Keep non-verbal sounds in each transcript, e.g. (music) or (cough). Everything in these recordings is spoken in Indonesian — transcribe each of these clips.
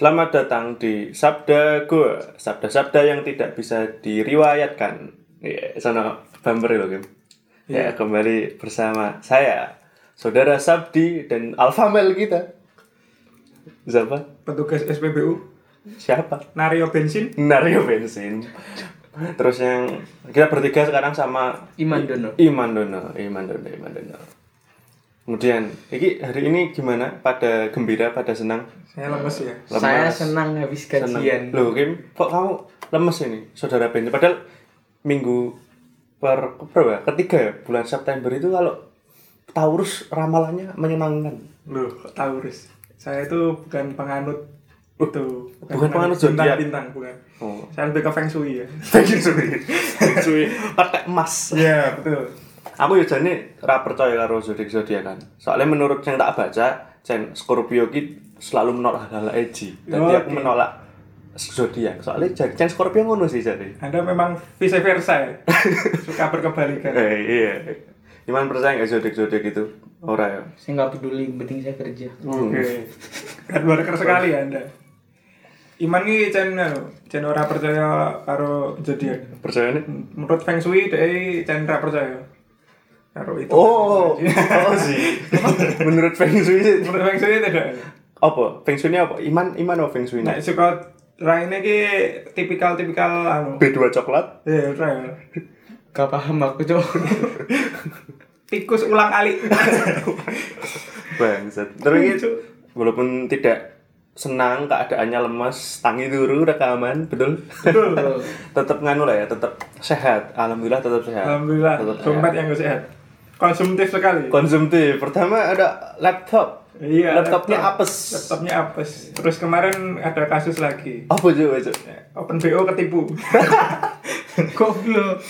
Selamat datang di Sabda Gua, sabda-sabda yang tidak bisa diriwayatkan. Iya, sana bumper loh, Kim. Ya, kembali bersama saya, Saudara Sabdi dan Alfamel kita. Siapa? petugas SPBU Siapa? Nario bensin Nario bensin. Terus yang kita bertiga sekarang sama Iman Dono. Iman Dono, Iman Dono, Iman Dono. Kemudian, iki hari ini gimana? Pada gembira, pada senang? saya lemes ya Lemes. Saya senang habis Senang. gajian. Loh, Kim, kok kamu lemes ini, saudara bensin? Padahal minggu per berapa? ya? Ketiga ya, bulan September itu kalau Taurus ramalannya menyenangkan. loh kok Taurus saya itu bukan penganut itu bukan penganut zodiak. bintang bukan Oh. saya lebih ke feng shui ya Feng Shui. (laughs) Feng Shui. Pakai emas. iya betul Aku ya jane ora percaya karo zodiak zodiak kan. Soalnya menurut yang tak baca, Chen Scorpio ki selalu menolak hal-hal edgy. Tapi aku Oke. menolak zodiak. Soalnya jadi Chen Scorpio ngono sih jadi. anda memang vice versa ya (laughs) suka berkebalikan Eh, iya. Gimana percaya nggak zodiak zodiak itu? Ora ya. Saya nggak peduli, yang penting saya kerja. oke kan worker sekali ya anda Iman ini cen anu, cen ora percaya karo zodiak Percaya nih? menurut feng shui deh cen ora percaya karo itu Oh, oh sih. Menurut Feng Shui sih. menurut feng shui tidak Apa? Feng Shui ini apa? Iman Iman apa Feng Shui ini? Nek suka raine ki tipikal-tipikal anu. B2 coklat. Ya, ora. ya. Gak paham aku coba. Tikus ulang alik. Bangsat. Terus gitu, walaupun tidak senang keadaannya lemas, tangi turu rekaman, betul? Betul. (laughs) tetap nganu lah ya, tetap sehat. Alhamdulillah tetap sehat. Alhamdulillah, Tetap dompet yang sehat. Konsumtif sekali. Konsumtif. Pertama ada laptop. Iya, Laptopnya laptop. apes. Laptopnya apes. Terus kemarin ada kasus lagi. Apa coba coba? Open BO ketipu. (laughs) Goblok.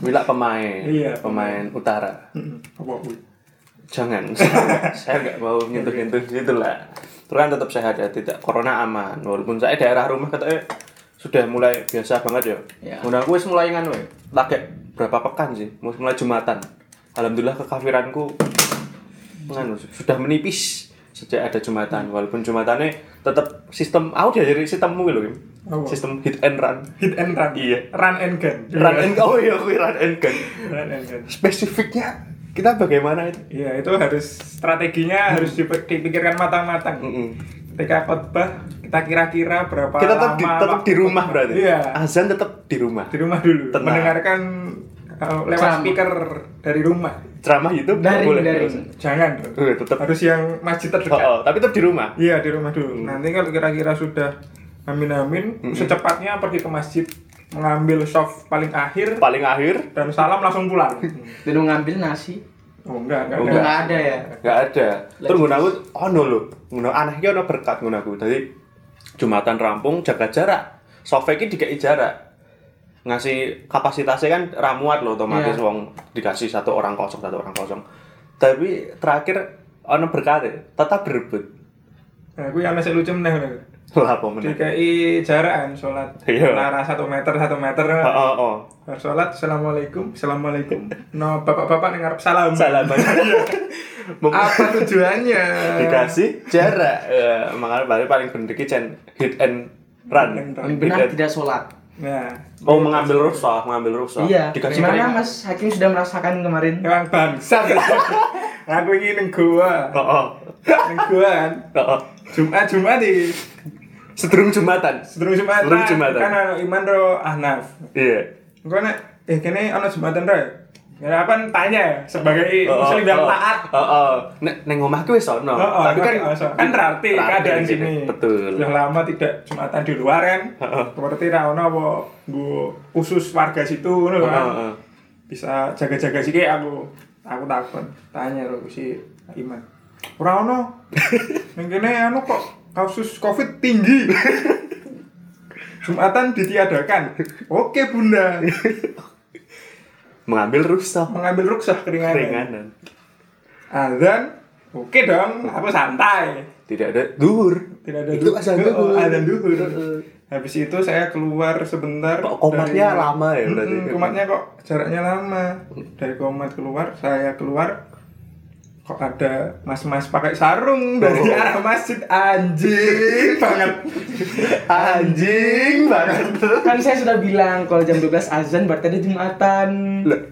Bila pemain. Iya. Pemain utara. Apa? Jangan. (laughs) saya nggak mau nyentuh-nyentuh gitu lah. Terus kan tetap sehat ya, tidak corona aman. Walaupun saya daerah rumah katanya sudah mulai biasa banget ya. Ya. Udah aku wis mulai nganu ya. Lagi berapa pekan sih? Mulai Jumatan. Alhamdulillah kekafiranku nganu sudah menipis sejak ada Jumatan. Walaupun Jumatannya tetap sistem aku diajari sistemmu loh, Kim. Apa? Sistem hit and run. Hit and run. Iya. Run and gun. Run and oh iya, aku run and gun. Run and gun. Spesifiknya kita bagaimana itu? Iya, itu harus strateginya harus dipe- dipikirkan matang-matang. Mm-mm. Ketika khotbah, kita kira-kira berapa kita tetap di, lama tetap di rumah berarti Iya. azan tetap di rumah di rumah dulu Tenang. mendengarkan uh, lewat Ceramah. speaker dari rumah. Ceramah YouTube Daring, boleh. daring. jangan. Eh, tetap harus yang masjid oh, terdekat. Oh, tapi tetap di rumah? Iya di rumah dulu. Hmm. nanti kalau kira-kira sudah amin amin secepatnya pergi ke masjid mengambil soft paling akhir. Paling akhir. Dan salam langsung pulang. (laughs) Dan ngambil nasi. oh enggak enggak, Oh, enggak. nggak ada ya. nggak ada. Terus ngono aku ono lho ngono anehnya ono berkat ngono aku. Tadi jumatan rampung jaga jarak. Software ini dikai jarak ngasih kapasitasnya kan ramuat loh otomatis Iya. wong dikasih satu orang kosong satu orang kosong. Tapi terakhir ono berkat ya, tetap berebut. Nah aku yang masih lucu meneh lah apa meneh? DKI jarak kan sholat. Iya. lara satu meter satu meter. Oh, oh, oh. Sholat assalamualaikum assalamualaikum. No bapak-bapak dengar salam. Salah Mem- (laughs) apa tujuannya? dikasih jarak. Ya, makanya paling paling bener Cen, hit and run. Run. Benar tidak sholat. Nah oh mengambil rusak mengambil rusak Iya. dikasih Gimana keringat. Mas Hakim sudah merasakan kemarin? Emang bangsa (laughs) Aku ini neng gua oh, oh. Neng gua kan oh, oh. Jumat Jumat di sedurung jumatan Sedurung Jumat Sedurung Jumatan. Kan ada iman ro ahnaf iya Gua nek Eh kene ana Jumatan ro Ya apa tanya sebagai Oh, muslim yang taat. Oh, oh. Neng omahku wis ono. Oh, oh, tapi kan kan berarti keadaan sini. betul. Yang lama tidak Jumatan di luar kan? Heeh. Berarti ra ono apa khusus warga situ ngono Oh, kan? oh, oh. bisa jaga-jaga sih. Aku aku takut tanya lo si Iman. Ora ono. (laughs) Yang kene anu kok kasus covid tinggi? (laughs) Jumatan ditiadakan. Oke bunda (laughs) mengambil rusak mengambil ruksah keringanan. Keringanan. Azan oke dong aku santai. Tidak ada duhur. Tidak ada Itu du- azan Oh, duhur. azan duhur. Habis itu saya keluar sebentar Kok komatnya dari- lama ya berarti? Mm-mm, komatnya kok jaraknya lama. Dari komat keluar saya keluar kok ada mas-mas pakai sarung dari arah masjid anjing banget Anjing banget. Kan saya sudah bilang kalau jam 12 azan berarti ada Jumatan.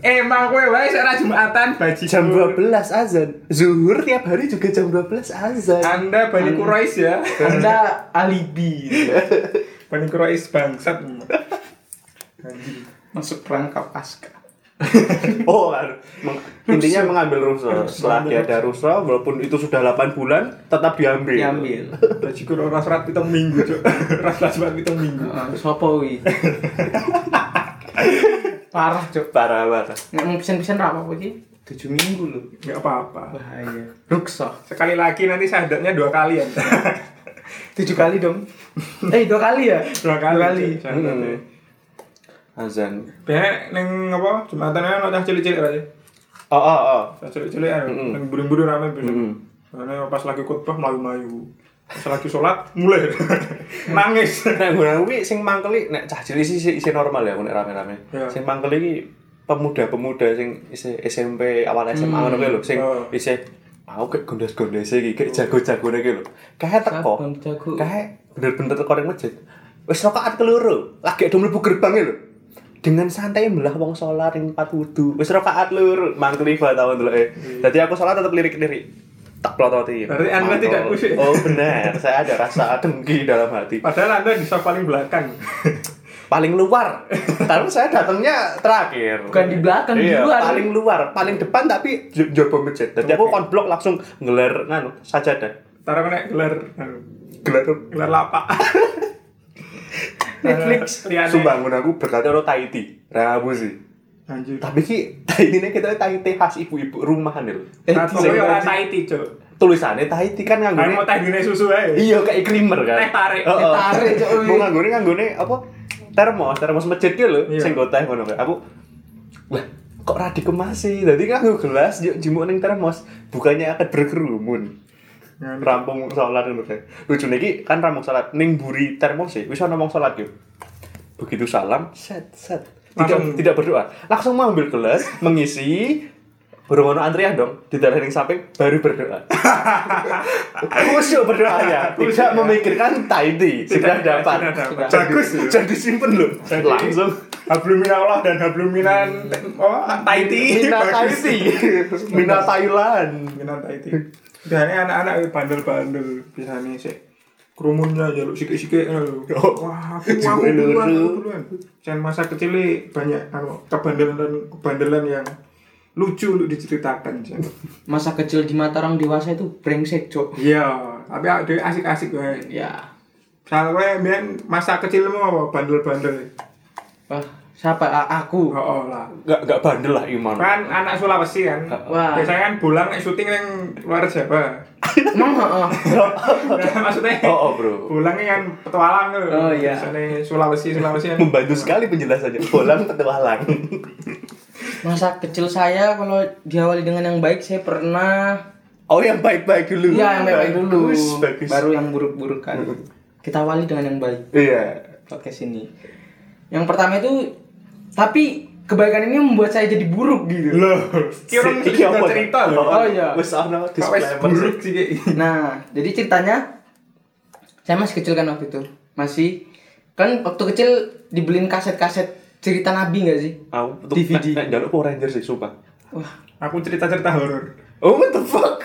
emang kowe wae sak jumatan baji Jam 12 azan. Zuhur tiap hari juga jam 12 azan. anda Bani Quraisy ya Anda alibi. Bani Quraisy bangsat (laughs) anjing Masuk perangkap pasca. (laughs) Oh. Meng- intinya mengambil rusa. Setelah dia ada rusa, walaupun itu sudah 8 bulan, tetap diambil. Diambil. (laughs) baji kuro ras rat pitung minggu cuk ras ras rat pitung minggu Sopo wi. (laughs) Parah, Cuk. Parah parah. Nggak mau pesen-pesen apa apa sih? 7 minggu loh. nggak apa-apa Bahaya. Ruksa. sekali lagi nanti syahadatnya dua kali ya 7 kali dong. eh, dua kali ya? dua kali, Dua kali. Azan. Biasanya neng apa jumatannya ono cah cilik-cilik aja Oh, oh, oh. cah cilik-cilik Mm-mm. neng buru-buru rame Mm-mm. Karena pas lagi khutbah mayu-mayu pas lagi sholat mulai (laughs) nangis Nek gue kuwi sing mangkeli nek cah cilik sih isi normal ya nek rame-rame. Iya. Sing mangkeli iki pemuda-pemuda sing isi SMP awal SMA ngono kuwi lho, sing Oh. isi aku kayak gondes-gondes iki, kayak jago-jago iki lho. Kayak teko. Kayak bener-bener teko ning masjid. Wis rakaat keloro, lagi do mlebu gerbang lho. Dengan santai mbelah wong salat ing tempat wudu. Wis rakaat loro, mangkeli ba tahun dulu eh. Jadi aku salat tetap lirik-lirik. Tak pelototi. Berarti Anda tidak khusyuk. Oh benar, saya ada rasa dengki dalam hati. Padahal anda di paling belakang. (laughs) Paling luar. Karena saya datangnya terakhir. Bukan di belakang, di iya, luar. paling luar. Paling depan tapi j- jopo masjid. Jadi aku konblok langsung ngelar nganu sajadah. Taruh gelar anu, gelar gelar lapak (laughs) Netflix. Liane. sumpah mun aku berkata lo Tahiti rabu sih anjir tapi ki Tahiti ini kita Tahiti khas ibu-ibu rumahan lho Eh, sing- yo ora Tahiti, Cuk. tulisannya Tahiti kan Kayak mau nganggone teh dine susu ae. iya kayak creamer kan Teh tarik. Oh. Teh tarik, Cuk. mau nganggone nganggone apa termos termos masjid ki lho Iya. sing go teh ngono kayak aku lah kok ra dikemasi dadi kan nganggo gelas yuk jimuk ning termos bukannya akan berkerumun. Rampung sholat ngono kayak lucu iki kan rampung sholat ning buri termos sih wis ana wong sholat yuk begitu salam set set. Tidak Langsung- tidak berdoa. Langsung mengambil gelas (laughs) mengisi. Burung ono antrian dong, di dalam yang samping baru berdoa. (laughs) Khusyuk berdoanya, tidak memikirkan Tahiti sudah dapat. Bagus. Jadi simpen loh. Langsung. Hablum minallah dan hablum minan oh Tahiti. Mina. Tahiti, Mina Thailand. Minan Tahiti. Biasanya anak-anak itu bandel-bandel biasanya sih kerumunnya jaluk sikik-sikik ngono lho. Wah, aku aku (laughs) duluan, aku duluan. Jangan masa kecil ini banyak anu, kebandelan kebandelan yang lucu untuk diceritakan. Jan. Masa kecil di mata orang dewasa itu brengsek, Cuk. Iya, tapi ada asik-asik wae. Ya. Soalnya masa kecilmu apa bandel-bandel. Wah, siapa? A- aku. Oh, oh lah. Gak gak bandel lah Iman. Kan anak Sulawesi kan. Wah. Biasanya kan bulan syuting yang luar Jawa. Emang heeh. (laughs) Nah, maksudnya Oh, oh bro. Pulangnya kan petualang tuh. Oh, iya. Misalnya Sulawesi, Sulawesi kan. Membantu sekali penjelasannya. Bolang petualang. Masa kecil saya kalau diawali dengan yang baik saya pernah Oh yang baik-baik dulu. Iya, yang baik-baik dulu. Bagus, bagus. Baru yang buruk-buruk kan. Kita awali dengan yang baik Iya. podcast ini. Yang pertama itu tapi kebaikan ini membuat saya jadi buruk gitu. Loh, kira Si- cerita cerita loh. Oh, iya. Wes ana Kok wes disclaimer. buruk sih (laughs) Nah, jadi ceritanya saya masih kecil kan waktu itu. Masih kan waktu kecil dibeliin kaset-kaset cerita nabi nggak sih? Aku DVD. nek njaluk Power Rangers sih sumpah. Wah, Aku cerita-cerita horor. Oh what the fuck?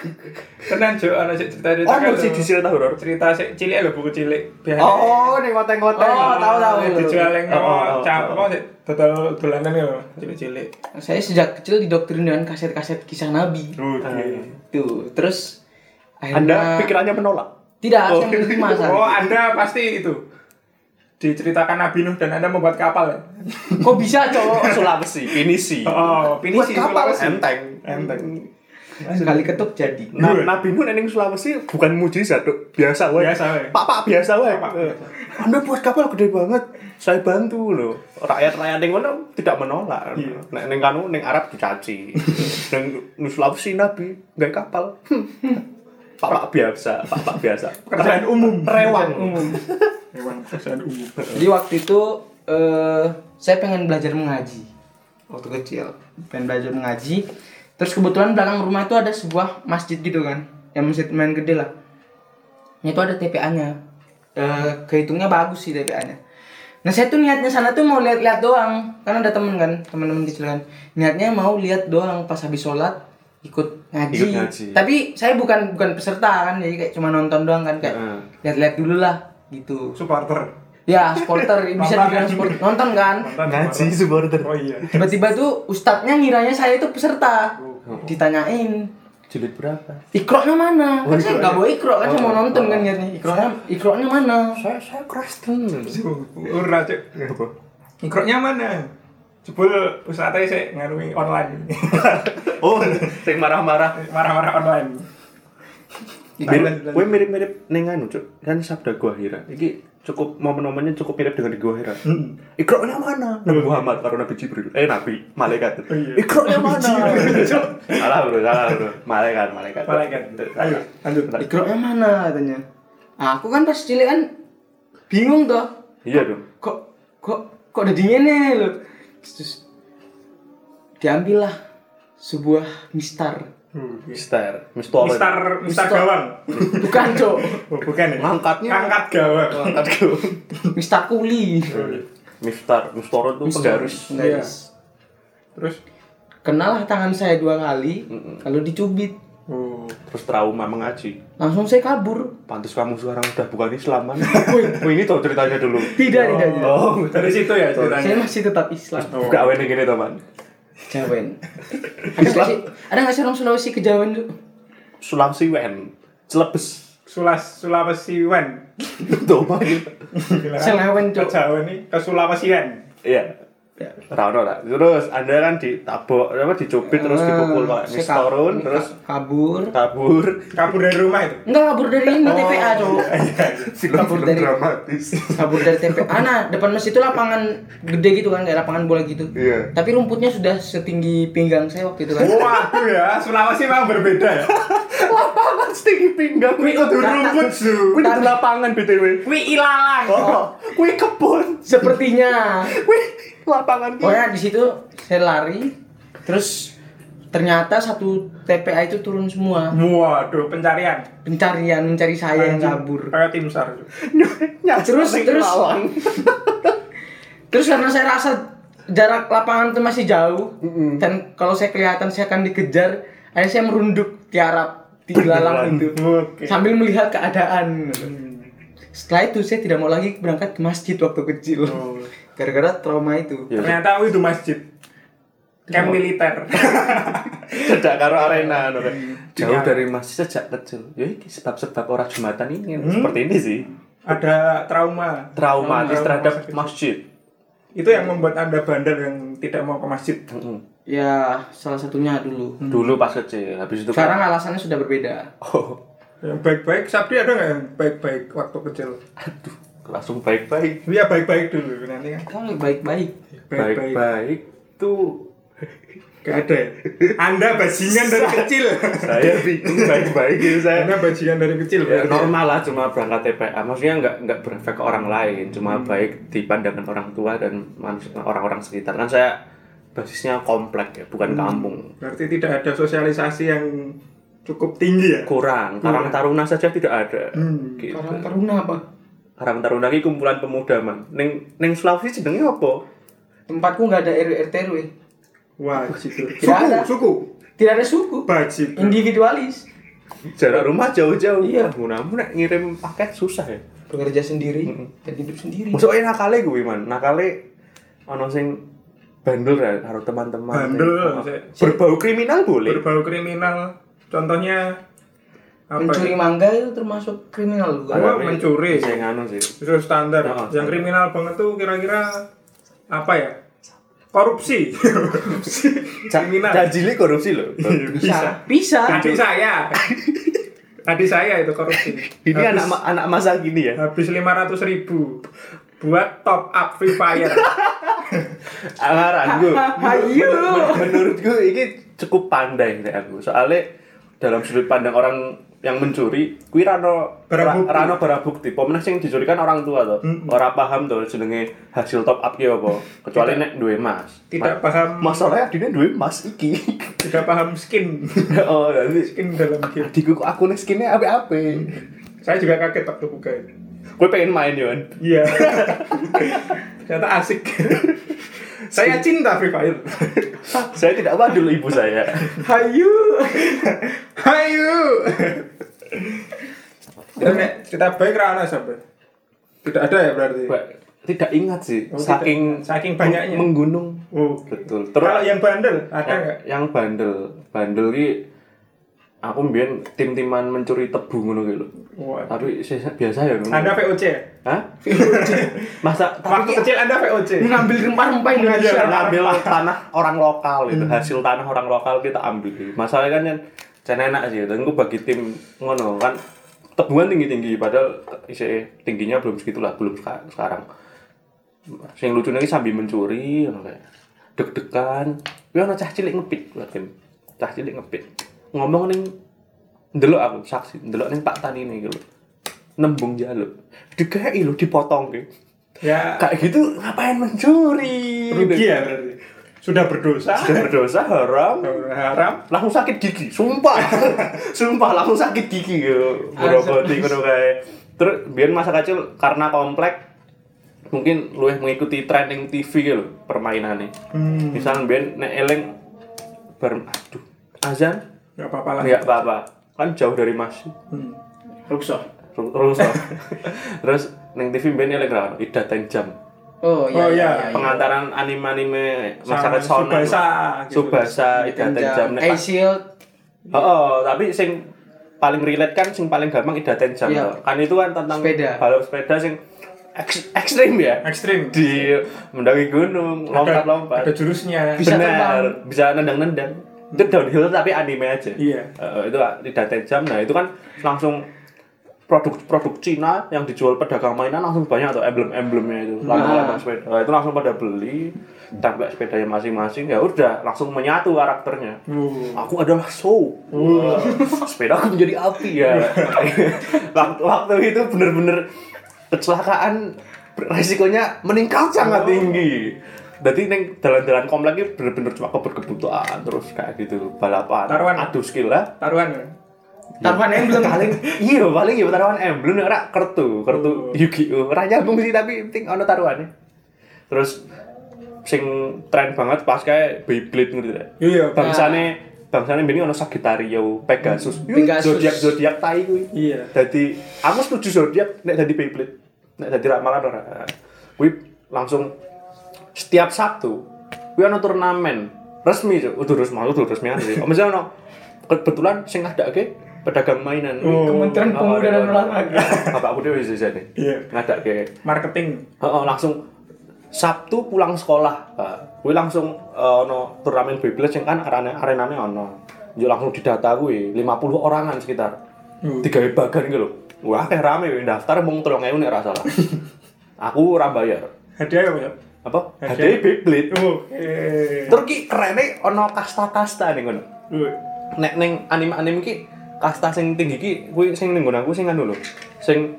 Tenan Jo, ana sik cerita-cerita Oh, kan sih di cerita horor. Cerita sik cilik lho buku cilik. Biasanya- Oh, ning ngoteng-ngoteng. Oh, tahu, tahu. Dijual yang Oh, oh, apa oh, cap oh. apa sik dodol dolanan lho, cilik-cilik. saya sejak kecil didoktrin dengan kaset-kaset kisah nabi. Oke. Tuh, terus Anda akhirnya pikirannya menolak. tidak Oh. saya menerima saat (laughs) Oh. Anda pasti itu diceritakan Nabi Nuh dan Anda membuat kapal ya? Kok bisa, cowok? (laughs) Sulawesi, pinisi. Oh, pinisi Buat kapal Sulawesi. enteng. Enteng. Sekali ketuk jadi. Nah, Nabi Nuh ning Sulawesi bukan mujizat, Duk. Biasa wae. Biasa wae. Pak-pak biasa wae. Eh. Anda buat kapal gede banget. Saya bantu loh. Rakyat-rakyat ning kono tidak menolak. Iya. Nek ning kanu ning Arab dicaci. ning ning Sulawesi Nabi gawe kapal. Pak-pak biasa, pak-pak biasa. Pekerjaan umum. Rewang. Umum. Rewang pekerjaan umum. Jadi waktu itu eh saya pengen belajar mengaji waktu kecil pengen belajar mengaji Terus kebetulan belakang rumah itu ada sebuah masjid gitu kan. Yang masjid main gede lah. Itu ada TPA-nya. Eh, kehitungnya bagus sih TPA-nya. Nah saya tuh niatnya sana tuh mau lihat-lihat doang, kan ada temen kan, teman-teman kecil kan. Niatnya mau lihat doang pas habis sholat ikut ngaji. Ikut ngaji. Tapi saya bukan bukan peserta kan, jadi kayak cuma nonton doang kan kayak Heeh. lihat-lihat dulu lah gitu. supporter Ya, supporter bisa dibilang supporter nonton kan. Nonton supporter. oh iya Tiba-tiba tuh ustadznya ngiranya saya itu peserta. Ditanyain, Jilid berapa? Ikroknya mana? Oh, Kan saya nggak bawa ikrok kan saya mau Oh, nonton oh. kan niatnya. Ikroknya, ikroknya mana? Saya saya Kristen. ura cek Apa? ikroknya mana jebul pusatnya saya ngarungi online (laughs) Oh, sing marah-marah. marah-marah online gue mirip-mirip ning anu, Cuk. Kan sabda gua hira. Iki cukup momen-momennya cukup mirip dengan di gua hira. Ikroknya mana? Nabi Muhammad karo Nabi Jibril. Eh Nabi, malaikat. iya. Ikroknya mana? salah bro, salah bro. Malaikat, malaikat. malaikat ayo lanjut Ikroknya mana katanya? Ah, Aku kan pas cilik kan bingung toh. Iya dong. Kok kok kok udah dingin nih lo. Terus diambil lah sebuah mistar. Mister, Mister. Mister Mister Mister. Gawang Bukan, Cok. oh, bukan ya Ngangkatnya. ngangkat gawang Ngangkat gua. Mistar kuli. Mister, Mister itu penggaris. Penggaris. terus Kenal lah tangan saya dua kali, lalu dicubit. oh Terus trauma mengaji. Langsung saya kabur. Pantas kamu sekarang udah bukan Islaman. (laughs) Wih, ini tuh ceritanya dulu. Tidak, tidak, tidak. Oh, dari situ ya Saya ceritanya masih tetap Islam. buka awen gini teman. Jawen. Ada nggak sih? Ada nggak sih orang Sulawesi ke Jawen tuh? Sulawesi Wen. Celebes. Sulas Sulawesi Wen (laughs) Tuh, gitu. Selewen, ke Cok. Jawa nih ke Sulawesian Iya. Ya. Rano lah. Terus Anda kan ditabok, apa dicubit terus dipukul pakai Ah, Saya mistorun, kabur, terus kabur. kabur. kabur dari rumah itu Enggak kabur dari ini TPA, Cok. Kabur dari dramatis. kabur dari TPA. Nah, depan masjid itu lapangan gede gitu kan, kayak lapangan bola gitu. Iya. Tapi rumputnya sudah setinggi pinggang saya waktu itu kan. waduh ya Sulawesi memang berbeda ya Lapangan setinggi pinggang. Kuwi kudu rumput, Su. Kuwi kudu lapangan BTW. Wih, ilalang. Oh, kuwi kebun. Sepertinya. Kuwi lapangan ki. Pokoknya di situ saya lari, terus ternyata satu TPA itu turun semua. waduh pencarian Pencarian mencari saya yang kabur. kayak tim sar (laughs) Terus terus (laughs) terus karena saya rasa jarak lapangan itu masih jauh dan kalau saya kelihatan saya akan dikejar, akhirnya saya merunduk tiarap di lalang itu Oke. sambil melihat keadaan. Setelah itu saya tidak mau lagi berangkat ke masjid waktu kecil. Oh. Gara-gara trauma itu. Ya, ternyata itu masjid camp militer (laughs) cedak karo arena no, kan. Jauh Iya. dari masjid sejak kecil. Ya sebab-sebab orang Jumatan ini Hmm. seperti ini sih. ada trauma Traumatis Trauma terhadap kecil. masjid. itu yang membuat anda bandel yang tidak mau ke masjid Mm-mm. Ya, salah satunya dulu. Dulu pas kecil, habis itu Sekarang alasannya sudah berbeda. Oh, yang baik-baik Sabdi ada nggak yang baik-baik waktu kecil aduh, langsung baik-baik. iya baik-baik dulu nanti kan Kalau baik-baik. baik-baik Baik-baik tuh gak ada ya anda bajingan dari kecil saya bingung baik-baik gitu saya. anda bajingan dari kecil Ya, berarti. normal lah cuma berangkat TPA maksudnya nggak nggak berefek ke orang lain cuma baik di pandangan orang tua dan orang-orang sekitar kan saya basisnya komplek ya bukan kampung berarti tidak ada sosialisasi yang cukup tinggi ya kurang Karang Taruna saja tidak ada Hmm. gitu. Karang Taruna apa? Karang Taruna ini kumpulan pemuda man. Neng neng Sulawesi jenenge apa? Tempatku nggak ada RW RT RW. wajib Tidak suku ada. suku? Tidak ada suku. wajib Individualis. jarak rumah jauh-jauh. Iya. namun nek ngirim paket susah ya. Bekerja sendiri dan hidup sendiri. Maksudnya nakale gue man. Nakale ono sing bandel ya karo teman-teman. Bandel, sing- berbau kriminal boleh. Berbau kriminal. Contohnya apa Mencuri ya? mangga itu termasuk kriminal juga. Oh, mencuri. Saya nganu sih. itu standar Oh, yang kriminal banget tuh kira-kira apa ya korupsi (laughs) kriminal Jajili korupsi loh. Bisa. Bisa. adik saya adik saya itu korupsi Ini habis, anak ma- anak masa gini ya. habis lima ratus ribu buat top up free fire Angaran gue. Ayo. Menurut gue ini cukup pandai nih aku. Soalnya dalam sudut pandang orang yang mencuri kuwi rano Barang ra- bukti. rano barang bukti. Pemenang sing dicurikan orang tua tuh ora paham tuh jenenge hasil top up ki apa. Kecuali nek duwe emas. Tidak paham. Masalahnya adine duwe emas iki. (laughs) Tidak paham skin. (laughs) Oh jadi skin dalam game adikku kok akune skinnya ape-ape saya juga kaget waktu buka gue pengen main Yon? Iya. (laughs) Ternyata asik saya cinta Free Fire (laughs) saya tidak wadul ibu saya. Hayu. Hayu. Kita nek kita baik rana sampai tidak ada ya berarti? Ba- tidak ingat sih Oh, tidak. saking Saking banyaknya. menggunung. Oh. Betul. Kalau terus yang bandel ada yang, nggak? yang bandel bandel ki aku mbien tim-timan mencuri tebu ngono gitu Wah. tapi biasa ya ngono. anda VOC? Hah? (laughs) masa waktu tapi kecil anda VOC Mengambil rempah-rempah Indonesia. Ngambil tanah orang lokal itu hasil tanah orang lokal kita ambil masalahnya kan yang can enak sih dan gue bagi tim ngono kan tebuan tinggi tinggi padahal isi tingginya belum segitulah belum seka- sekarang sing lucunya ini sambil mencuri ngono kayak deg-degan ya ono cah cilik ngepit buat tim cah cilik ngepit ngomong ning ndelok aku saksi ndelok ning Pak Tani ini gitu nembung jaluk. Dikai lo dipotong gitu ya. Kayak gitu ngapain mencuri? Rugi ya berarti. Sudah berdosa. Sudah berdosa haram. Haram. Langsung sakit gigi sumpah. (laughs) Sumpah langsung sakit gigi gitu beroboti ngono kayak terus biar masa kecil karena komplek mungkin lu mengikuti trending TV gitu permainannya hmm. misalnya biar nek eleng bar aduh azan nggak apa-apa lah nggak apa-apa kan jauh dari masjid hmm. Rukso. terus (laughs) terus neng TV biar eleng kan ida jam Oh iya. Oh, iya. pengantaran anime-anime Sama masyarakat sono Subasa, gitu. Subasa Ida Jam A Shield. Oh, tapi sing paling relate kan sing paling gampang Ida Jam Iya. toh. kan itu kan tentang Sepeda. balap sepeda sing eks- ekstrim ya ekstrim di mendaki gunung lompat-lompat ada jurusnya Bisa benar terbang. bisa nendang-nendang itu downhill tapi anime aja. Iya. Eh, itu Ida Jam nah itu kan langsung produk-produk Cina yang dijual pedagang mainan langsung banyak tuh emblem-emblemnya itu. Lambang-lambang sepeda. Nah, itu langsung pada beli template sepedanya masing-masing. Ya udah langsung menyatu karakternya. Uh. aku adalah show. (laughs) Sepeda aku menjadi api ya. (laughs) Waktu, waktu itu bener-bener kecelakaan resikonya meningkat sangat tinggi jadi neng jalan-jalan komplek ini bener-bener cuma kebut-kebutuhan terus kayak gitu balapan Taruhan. adu skill lah. Taruhan. Ya Taruhan emblem. paling iya paling ya taruhan emblem ora kartu kartu Yu-Gi-Oh. Ora nyambung sih tapi penting ono taruhannya. Terus sing tren banget pas kayak Beyblade gitu ya iya bangsane bangsane ini ono Sagittario Pegasus. Pegasus. zodiak zodiak tai kuwi. Iya. Dadi aku setuju zodiak nek dadi Beyblade. Nek dadi ramalan ora. Kuwi langsung setiap Sabtu kuwi ono turnamen resmi cuk udah resmi udah resmi sih misalnya ono kebetulan sing ngadake pedagang mainan Oh. Kementerian Oh, Pemuda dan Olahraga. bapakku dhewe wis jane iya ngadake marketing Heeh, langsung Sabtu pulang sekolah. Kuwi langsung eh, ono turnamen Beyblade sing kan arena arenane ono. Yo langsung didata kuwi 50 orangan sekitar. Tiga bagan gitu. Wah, kayak rame daftar mung 3000 nek ora salah. (laughs) Aku ora bayar. hadiah apa ya Apa? Hadiah. Beyblade. oh eh Terus ki kerene ono kasta-kasta ngono. Uh. Nek ning anime-anime ki kasta sing tinggi ki kuwi sing ning aku sing anu lho. Sing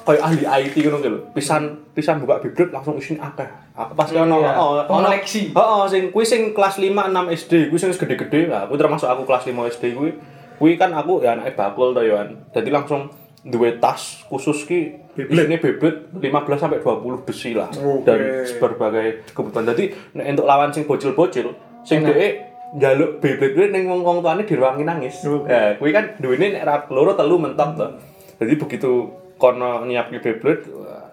koyo ahli IT ngono lho. Pisan pisan buka Beyblade langsung isine akeh. Aku pas ono Iya, oh, ono pengoleksi. Heeh, sing kuwi sing kelas 5 6 SD, kuwi sing gede-gede. Lah, aku termasuk aku kelas 5 SD kuwi. Kuwi kan aku ya anake bakul to kan. Dadi langsung duwe tas khusus ki isine Beyblade 15 sampai 20 besi lah. Oke. Dan berbagai kebutuhan. Jadi nek entuk lawan sing bocil-bocil, sing dhek njaluk Beyblade kuwi ning wong-wong tuane diruangi nangis. Oke. Eh, kuwi kan duwene nek ra loro telu mentok to. Jadi begitu kono nyiapke wah,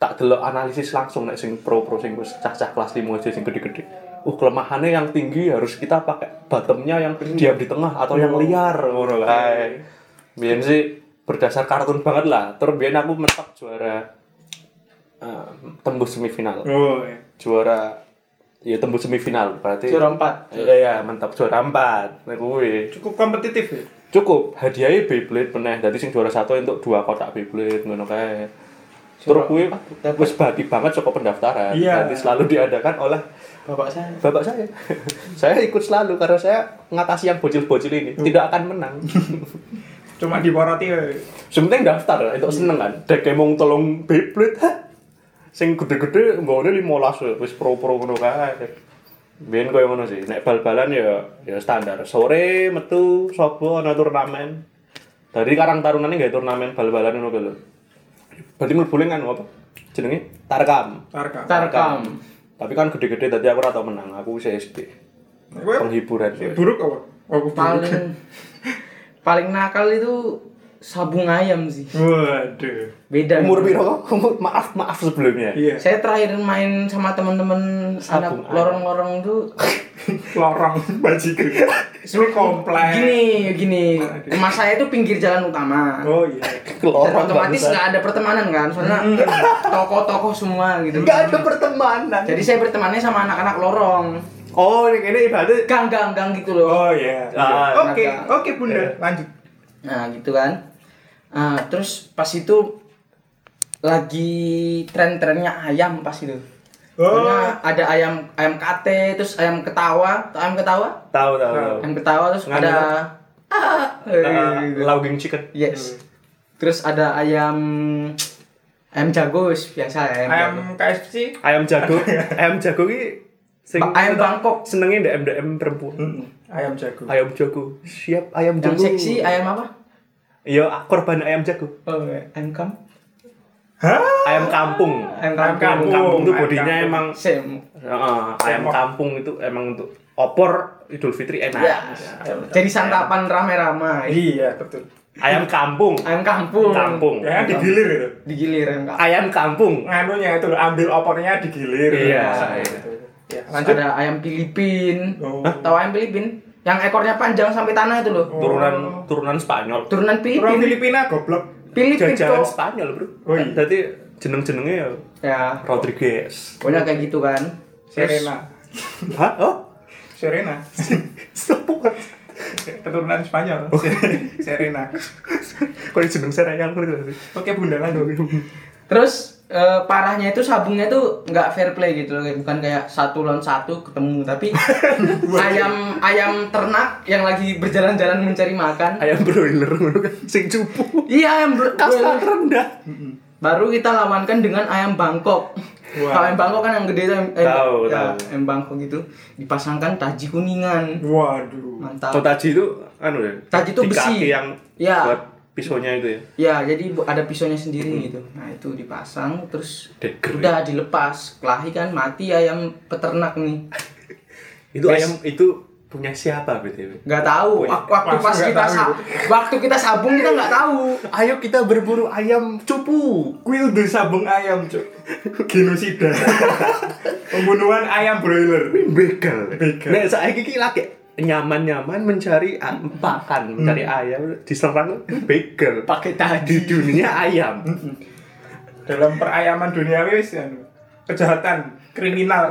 tak delok analisis langsung nek sing pro-pro sing wis cah-cah kelas 5 aja sing gede-gede. Uh, kelemahannya yang tinggi harus kita pakai bottomnya yang diam di tengah atau yang liar ngono kae. Biyen sih berdasar kartun banget lah. Terus biyen aku mentok juara eh, tembus semifinal. oh iya. Juara ya tembus semifinal berarti Juara empat. Iya ya, mantap juara 4. Nek kuwi cukup kompetitif ya cukup hadiahnya Beyblade meneh dadi sing juara satu untuk dua kotak Beyblade ngono kae terus kuwi empat, dapat. wis bati banget saka pendaftaran Iya. Jadi selalu diadakan oleh Bapak saya. bapak saya (laughs) saya ikut selalu karena saya mengatasi yang bocil-bocil ini tidak akan menang (laughs) Cuma diporoti ya. Sementing daftar, itu seneng kan. Dek emang tolong Beyblade. ha. Sing gede-gede mbone 15 wis pro-pro ngono kae. Biyen koyo ngono sih. Nek bal-balan ya ya standar. Sore metu sobo ana turnamen. Dari Karang Tarunane gawe turnamen bal-balan ngono kuwi lho. Berarti mlebu kan apa? Jenenge Tarkam. Tarka. Tarkam. Tapi kan gede-gede tadi aku ora tau menang. Aku wis SD. Penghiburan ya. buruk apa? Aku. Paling (laughs) paling nakal itu sabung ayam sih. Waduh. Beda. Umur piro? (laughs) Umur maaf maaf sebelumnya. Iya. Saya terakhir main sama teman-teman anak lorong-lorong itu (laughs) Lorong bajigur. Selu komplek. gini gini. Rumah saya itu pinggir jalan utama. Oh iya. Dan Lorong otomatis nggak ada pertemanan kan, soalnya (laughs) toko-toko semua gitu. Nggak ada pertemanan. Jadi saya bertemannya sama anak-anak lorong. Oh, ini ini ibaratnya Gang-gang-gang gitu loh. Oh iya. Ah, Oke, naga. oke Bunda, lanjut. Nah gitu kan. Nah, terus pas itu lagi tren-trennya ayam pas itu. Oh. Ada ayam ayam kate, terus ayam ketawa, ayam ketawa, tahu tahu. tahu. ayam ketawa terus Nganu. ada ah, Uh, eh, Lauging chicken. yes. Terus ada ayam ayam jago biasa ayam. Ayam jago. KFC. Ayam jago, (laughs) ayam jago ki sing ayam Bangkok. senengnya ndek MDM perempuan. Hmm, Ayam jago. Ayam jago. Siap ayam Yang jago. seksi ayam apa? Iya, korban ayam jago. Oh, ayam kam. Hah? Ayam kampung. Ayam Ayam kampung. Ayam kampung. ayam bodinya kampung. emang Sem. Heeh, ayam Semok. kampung itu emang untuk opor Idul Fitri enak. Ya. Jadi santapan rame-rame. Iya, betul. Ayam kampung. Ayam kampung. Kampung. Ya digilir itu. Digilir ayam kampung. Ayam kampung. Nganunya itu ambil opornya digilir. Iya. Gitu. Ya, lanjut. ada ayam Filipin. Oh. Tahu ayam Filipin? Yang ekornya panjang sampai tanah itu loh. Turunan turunan Spanyol. Turunan Orang Filipin. Filipina goblok. Filipin Jajaran kok. Spanyol, Bro. Oh, iya. Berarti jeneng-jenenge ya Ya, Rodriguez. pokoknya kayak gitu kan. Serena. Hah? Oh? Serena. Sepuat. Keturunan Spanyol. Serena. Kok jeneng serayang gitu. Oke, Bunda lanjut. Terus eh, parahnya itu sabungnya tuh nggak fair play gitu loh, bukan kayak satu lawan satu ketemu, tapi (laughs) ayam ayam ternak yang lagi berjalan-jalan mencari makan. Ayam broiler kan sing cupu. Iya ayam Kasta rendah. Baru kita lawankan dengan ayam Bangkok. Wah. Kalau ayam Bangkok kan yang gede itu ayam, eh, Tahu, ya, tahu. ayam Bangkok itu dipasangkan taji kuningan. Waduh. Mantap. Oh, taji itu anu ya. Taji itu besi. kaki yang Ya. buat pisaunya itu ya. Ya, jadi bu- ada pisaunya sendiri gitu. Nah, itu dipasang terus Deger. udah dilepas. Kelahi kan mati ayam peternak nih. (laughs) Itu Bes- ayam itu punya siapa BTW? Nggak tahu. Waktu langsung pas kita tahu sa- waktu kita sabung kita nggak tahu. Ayo kita berburu ayam cupu. Kuil udah sabung ayam, Cuk. Genosida. (laughs) Pembunuhan ayam broiler. Begal. Begal. Nek saiki iki lagi nyaman-nyaman mencari pakan, mencari ayam, diserang begal. Pakai Di tadi. dunia ayam. Dalam perayaman duniawi wis anu, kejahatan kriminal.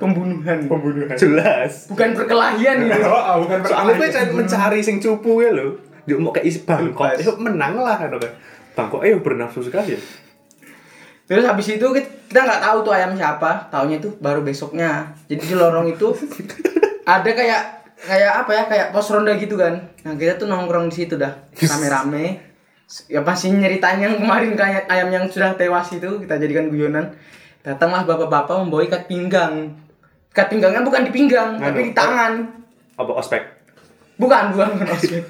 Pembunuhan. pembunuhan. Jelas. Bukan perkelahian gitu. Oh, oh, bukan Soalnya gue perkelahian. mencari sing cupu ya lo. Dia mau ke isi Bangkok, yuk menang lah kan kan. Bangkok eh bernafsu sekali ya. Terus habis itu kita kita nggak tahu tuh ayam siapa, taunya itu baru besoknya. Jadi di lorong itu (laughs) ada kayak kayak apa ya kayak pos ronda gitu kan. Nah kita tuh nongkrong di situ dah rame-rame. Ya pasti nyeritain yang kemarin kayak ayam yang sudah tewas itu kita jadikan guyonan. Datanglah bapak-bapak membawa ikat pinggang. Ikat pinggangnya bukan di pinggang, Nganu, tapi di tangan. Apa ospek? Bukan, bukan, ospek.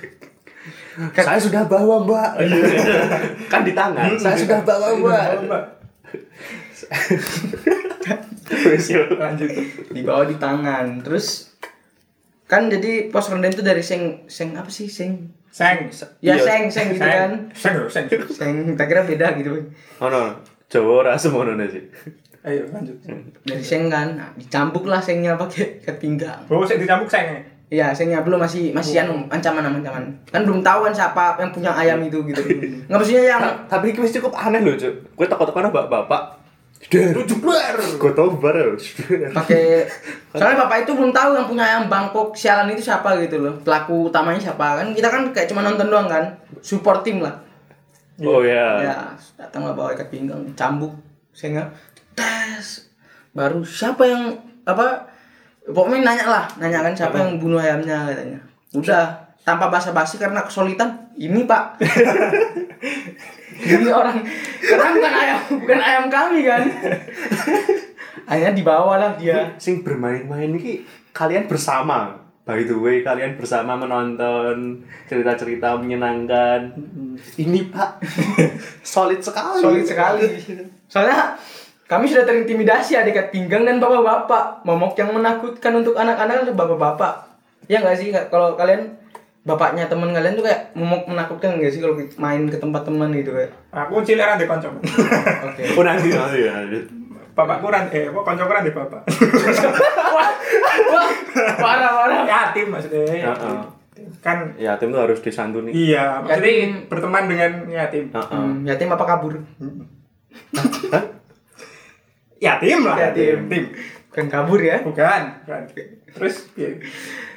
Saya sudah bawa mbak. kan di tangan. Saya sudah bawa mbak. Mbak. Lanjut. dibawa di tangan. Terus kan jadi pos ronda itu dari seng seng apa sih seng Seng. ya Iya. seng seng gitu kan Seng, seng. seng kita kira beda gitu Oh no, Jawa ora semono sih. Ayo lanjut. dari seng kan nah, dicambuk lah sengnya pakai ikat pinggang Oh, sing dicampuk seng. Iya, sengnya belum masih masih anu ancaman ancaman. Kan belum tahu kan siapa yang punya ayam itu gitu. (laughs) Nggak maksudnya yang Ta- Tapi ini cukup aneh loh, Cuk. Gue takut-takut bapak-bapak. Der, jubler. Gue tau bar. pakai soalnya bapak itu belum tahu yang punya ayam Bangkok sialan itu siapa gitu loh. Pelaku utamanya siapa kan? Kita kan kayak cuma nonton doang kan. Support tim lah. Oh ya. Ya, datanglah bawa ikat pinggang, cambuk sehingga tes. Baru siapa yang apa? Pokoknya nanya lah, nanya kan siapa yang bunuh ayamnya katanya. Udah, tanpa basa-basi karena kesulitan ini pak. (laughs) Ini orang karena bukan ayam bukan ayam kami kan? (laughs) Akhirnya dibawa lah dia sing bermain-main ini kalian bersama. By the way kalian bersama menonton cerita-cerita menyenangkan. Ini pak (laughs) solid sekali. Solid sekali. Soalnya kami sudah terintimidasi adik pinggang dan bapak-bapak. Momok yang menakutkan untuk anak-anak bapak-bapak. Ya nggak sih? Kalau kalian bapaknya teman kalian tuh kayak momok menakutkan nggak sih kalau main ke tempat teman gitu kayak Aku cilik di kanca. oke oh nanti nanti ya. Bapakku ran eh apa kancaku ran di bapak. wah wah parah parah Yatim maksudnya. Heeh. Kan ya tim tuh harus disantuni iya, maksudnya Yatim. berteman dengan yatim. Heeh. Hmm, yatim apa kabur Yatim lah, Yatim. yatim. Tim. bukan kabur ya Bukan, bukan. Terus ya,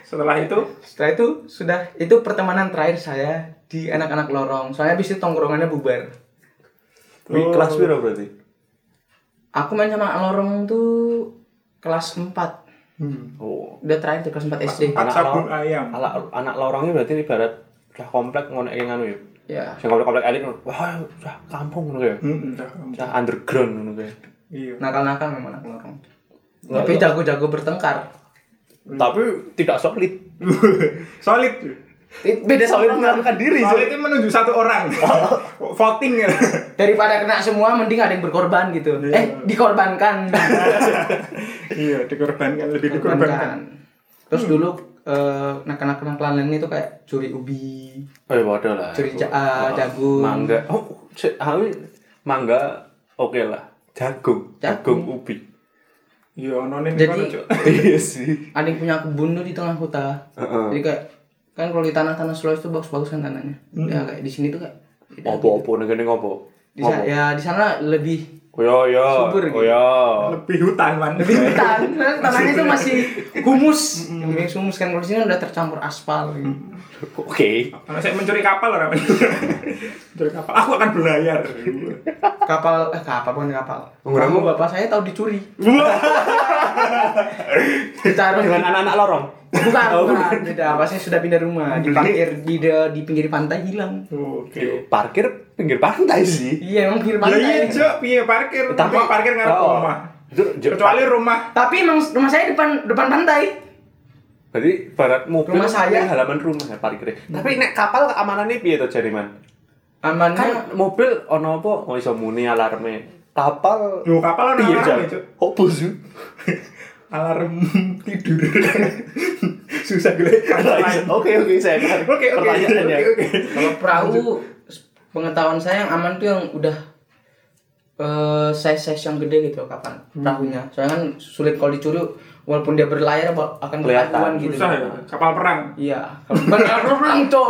setelah itu? Setelah itu sudah itu pertemanan terakhir saya di anak-anak lorong. Soalnya habis itu tongkrongannya bubar. Wih, Oh. kelas berapa berarti? Aku main sama anak lorong tuh kelas 4 hmm. oh. Udah terakhir tuh kelas 4 SD Anak sabun ayam. anak anak lorongnya berarti ibarat udah komplek ngono yang anu ya? Ya. Sing komplek komplek elit wah udah kampung ngono ya Hmm, udah. udah underground ngono kayak. Iya. nakal-nakal memang anak lorong. Tapi jago-jago bertengkar tapi tidak solid (laughs) Solid. beda solid menentukan diri Solid itu menunjuk satu orang. (laughs) Voting ya. daripada kena semua mending ada yang berkorban gitu Iya. eh dikorbankan (laughs) iya, dikorbankan lebih dikorbankan dikorbankan. terus dulu eh, nakal-nakal lain itu kayak curi ubi oh ya waduh lah Curi ja- ah, Oh, jagung. mangga oh aku mangga oke lah jagung jagung Jagung. ubi Iya, nonin Jadi- kono, Cuk. (laughs) iya (laughs) sih ada yang punya kebun tuh di tengah hutan Heeh. jadi kayak kan kalau di tanah-tanah Sulawesi itu bagus-bagus kan tanahnya ya kayak di sini tuh kayak beda. apa-apa negene ngopo di sana ya di sana lebih oh ya ya Subur oh gitu. ya Lebih hutan, Man. lebih hutan. Karena (laughs) tanahnya itu masih humus yang humus kan kalau di sini udah tercampur aspal gitu. oke. Kalau saya mencuri kapal orang. (laughs) Mencuri kapal, aku akan berlayar. kapal eh kapal bukan kapal. Perahu bapak saya tahu dicuri. Ditaruh dengan anak-anak lorong bukan Oh, bukan. beda. Apa saya sudah pindah rumah. Di parkir di di pinggir pantai hilang. Oke. parkir pinggir pantai sih. Iya emang pinggir Ya iya, pantai Cuk, piye parkir? Tapi- parkir ngarep Oh. rumah. Itu je- Kecuali rumah. Tapi emang rumah saya depan depan pantai. Berarti barat mobil Rumah saya. halaman rumah ya parkirnya. Tapi nek kapal keamanannya piye tuh jariman amannya kan mobil ono apa? Oh iso muni alarme. Kapal Yo kapal ana piye alarm jam ya, Cuk. opo sih (laughs) Alarm (laughs) tidur. (laughs) Susah gue. oke oke saya Oke, oke. pertanyaannya Oke, oke. kalau perahu pengetahuan saya yang aman tuh yang udah eh size size yang gede gitu kapan perahunya soalnya kan sulit kalau dicuri walaupun dia berlayar akan Kelihatan. gitu Susah ya. Kapal perang. iya kapal perang (laughs) cok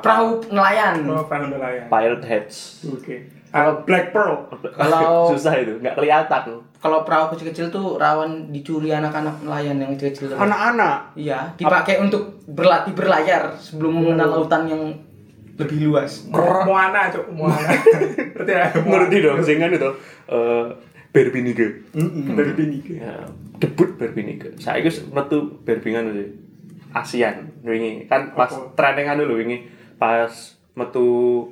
perahu nelayan Oh, perahu nelayan. pilot heads Oke. Kalau Black Pearl. Kalau- (laughs) susah itu nggak kelihatan. Kalau perahu kecil-kecil tuh rawan dicuri anak-anak nelayan yang kecil-kecil anak-anak? Iya dipakai untuk berlatih berlayar sebelum mengenal lautan yang lebih luas. Mo- Moana, Cuk. Moana. (laughs) Berarti ya. (laughs) ngerti dong sing kan itu. Eh berbinige. Dari bini. ya debut berbinige. Saya itu metu berbingan sih ASEAN wingi. Kan pas trending anu lho wingi. Pas metu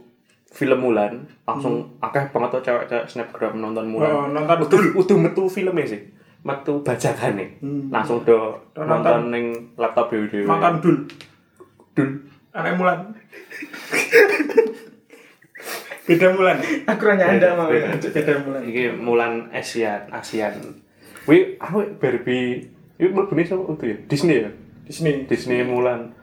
film Mulan langsung akeh banget tuh cewek-cewek snapgram nonton Mulan Oh, nonton utuh utuh metu filmnya sih metu bajakane Hmm. langsung do nonton nonton. ning laptop dewe Nonton Dul. dul Anak Mulan. Beda Mulan. aku hanya anda mau ya. Beda Mulan. iki Mulan ASEAN ASEAN wi aku Barbie itu mlebu sama itu ya Disney ya Disney. Disney Mulan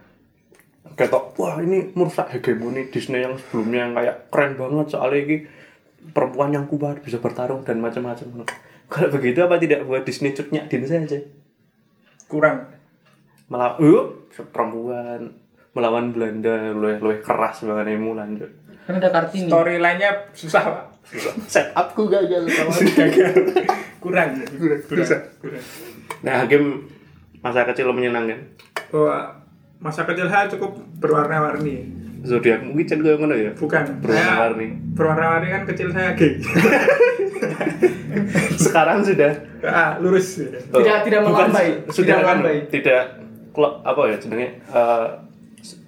ketok wah ini merusak hegemoni Disney yang sebelumnya yang kayak keren banget soalnya ini perempuan yang kuat bisa bertarung dan macam-macam kalau begitu apa tidak buat Disney cutnya din saja Kurang. melawan uh, perempuan melawan Belanda lebih lebih keras banget nih Mulan kan ada kartini Storyline-nya susah, Pak. setupku gagal (laughs) Gagal. Kurang. Kurang. Susah. Kurang. nah game masa kecil menyenangkan Bahwa masa kecil saya cukup berwarna-warni. zodiak mungkin gue ngono ya Bukan. Berwarna-warni. Berwarna-warni kan kecil saya gay. (laughs) sekarang sudah ah, lurus. Tidak- tidak bukan melambai. sudah Tidak kan melambai. tidak klub apa ya jenenge eh,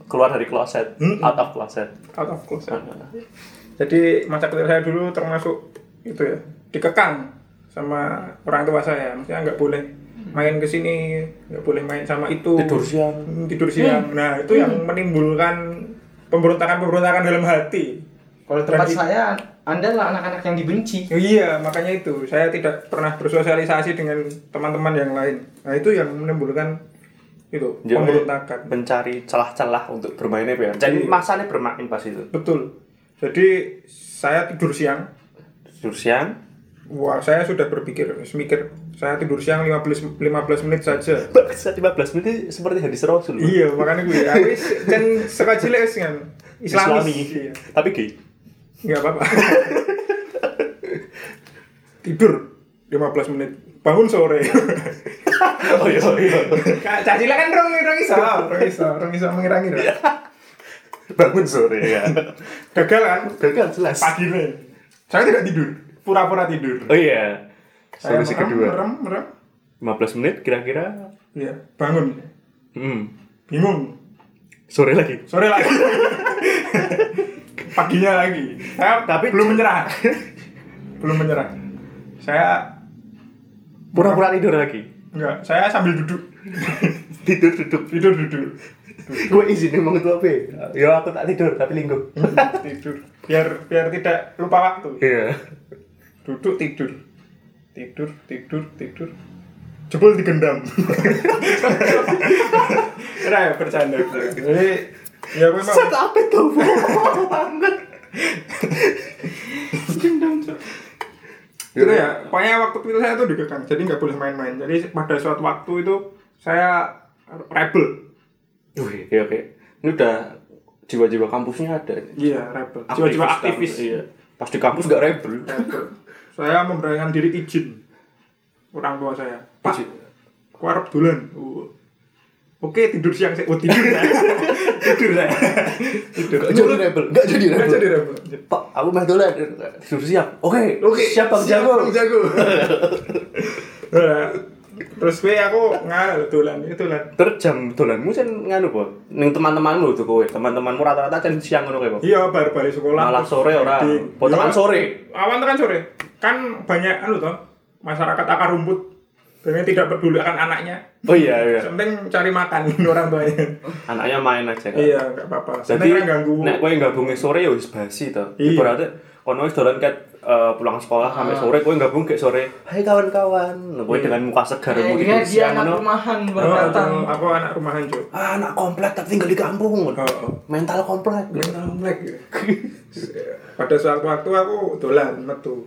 keluar dari kloset, Mm-mm. out of kloset. out of closet. Jadi masa kecil saya dulu termasuk itu ya dikekang sama orang tua saya. Maksudnya nggak boleh main ke sini, nggak boleh main sama itu. Tidur siang. Hmm, tidur siang. Nah itu yang menimbulkan pemberontakan-pemberontakan dalam hati. Kalau tempat Dan saya, Anda lah anak-anak yang dibenci. Oh iya, makanya itu. Saya tidak pernah bersosialisasi dengan teman-teman yang lain. Nah, itu yang menimbulkan itu Jadi, pemberontakan. mencari celah-celah untuk bermainnya ya. Jadi Iya. masanya bermain pas itu. Betul. Jadi saya tidur siang. Tidur siang. Wah, saya sudah berpikir, semikir saya tidur siang 15 15 menit saja. Bangsat 15 menit seperti hadis Rasul. iya, makanya gue aku kan sekolah cilik wis kan Islami. Iya. Tapi gay. Enggak apa-apa. tidur 15 menit. Bangun sore. (laughs) oh iya iya. Cacila kan rong rong iso, rong iso, rong iso mengira-ngira. Bangun sore ya. Gagal kan? Gagal jelas. Pagi nih. Saya tidak tidur, pura-pura tidur. Oh iya. Saya Solusi merem, kedua. merem, merem. 15 menit kira-kira. Iya, bangun. Hmm. Bingung. Sore lagi. Sore lagi. Paginya lagi. Saya Tapi- belum menyerah. belum menyerah. Saya Pura-pura tidur lagi. enggak, saya sambil duduk. Tidur duduk. Tidur duduk. Gue izin emang itu apa? Ya aku tak tidur tapi lingkup. tidur. Biar biar tidak lupa waktu. Iya. Duduk tidur. Tidur, tidur, tidur. Jebol digendam. Kira ya bercanda. Jadi ya gue memang apa tuh? Banget. gitu ya pokoknya waktu itu saya tuh dikekang jadi nggak boleh main-main jadi pada suatu waktu itu saya rebel Wih, oke oke. Ini udah jiwa-jiwa kampusnya ada. iya rebel jiwa-jiwa aktivis kampus, Iya. Pas di kampus gak rebel. rebel saya memberanikan diri izin orang tua saya pak Izin. aku arep dolan Uh. oke tidur siang saya oh tidur saya (laughs) tidur saya tidur Gak jadi rebel, gak jadi Nggak rebel. jadi rebel Pak, aku mah dolan tidur siang. Oke, Oke, siap Bang siap, Jago. Bang Jago. (laughs) Nah, terus gue aku nganu dolan itu dolan Terus jam dolanmu kan nganu po. Ning teman-temanmu tuh kowe, teman-temanmu rata-rata kan siang ngono kowe po. Iya, baru balik sekolah. Malah sore ora. di- Potongan Iya, sore. Awan tekan sore. Kan banyak anu toh, masyarakat akar rumput. Dan tidak peduli akan anaknya. Oh iya iya. Penting cari makan (laughs) orang tuanya. Anaknya main aja kan. iya, enggak apa-apa. Jadi ganggu. nek kowe gabungnya sore ya wis basi to. Iya. Ibaratnya kono wis dolan ket eh, pulang sekolah sampai Ah. sore kowe gabung kayak sore. Hai kawan-kawan. Nah, kowe Iya. dengan muka segar Eh, mu dia, anak ngono. rumahan Oh, baru datang. aku- anak rumahan, Cuk. Ah, anak komplek tapi tinggal di kampung. Oh, oh. Mental komplek. Mental melek. ya. (laughs) Pada suatu waktu aku dolan metu.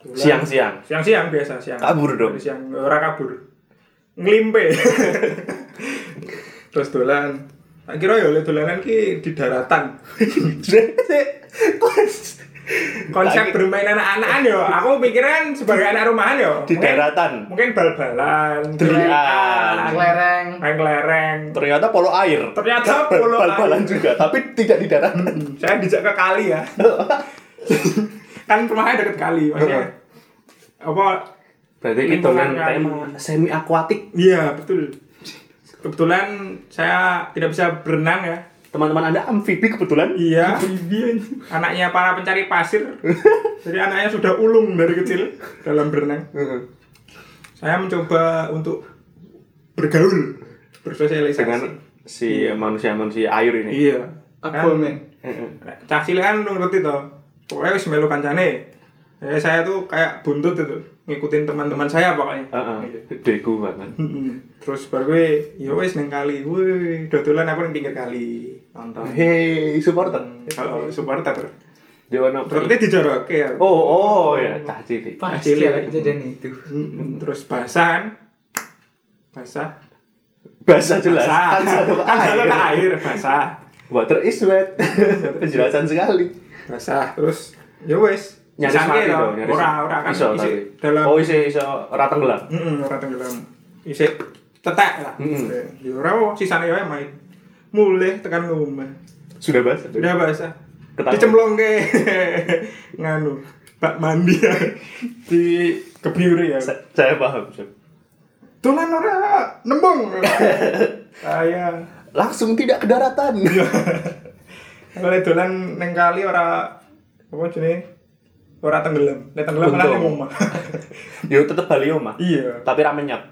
Siang-siang. Siang-siang biasa, siang. Kabur dong. Dari Siang ora kabur. Ngelimpe. (laughs) Terus dolan. Tak kira ya oleh dolanan ki di daratan. Konsep bermain anak-anakan yo. Aku pikiran sebagai anak rumahan yo. Di Mungkin- daratan. Mungkin bal-balan, delian, Kelereng. main kelereng. Ternyata polo air. Ternyata polo Bal-balan air. juga, tapi tidak di daratan. Saya dijak ke kali ya. (laughs) kan rumahnya deket kali, maksudnya. Apa Berarti itu Lingkungan kan tema semi akuatik. Iya betul. Kebetulan saya tidak bisa berenang ya. Teman-teman Anda amfibi kebetulan. Iya. Anaknya para pencari pasir. Jadi anaknya sudah ulung dari kecil dalam berenang. Saya mencoba untuk bergaul, bersosialisasi. Dengan si manusia-manusia air ini. Iya. Cah cilik kan lu ngerti toh. Pokoknya wis melu kancane. Ya, saya tuh kayak buntut itu ngikutin teman-teman saya pokoknya. Heeh. Deku banget. Terus baru gue, ya wes neng kali, wih, dodolan aku neng pinggir kali, nonton. Hei, supporter. Kalau supporter, Di mana? berarti dijorok ya. Oh, oh ya, cah cilik. Pasti Cilik. kejadian itu. Terus basah kan, basah, Bahasa jelas. basah, Kan satu kan air, basah, Water is wet. (laughs) Penjelasan sekali. basah. Terus, ya wes, Nyaris mati dong, nyaris. ora ora kan Iso isi tapi. dalam, Oh, isi iso ora tenggelam. Mm-mm, ora tenggelam, isi tetek lah. Mm-mm. Ya ora, oh, sisanya ya main, mulai tekan ngomah. Sudah bahasa. Udah basah. Dicemplung ke (laughs) nganu bak mandi ya. (laughs) di kebiuri ya. Sa- Saya paham. Tulan ora nembung. Saya Langsung tidak ke daratan. (laughs) kalau dolan neng kali ora apa jenenge? Ora tenggelam. Nek tenggelam malah nang omah. (laughs) Yo tetep bali omah. Iya. Tapi ra menyap.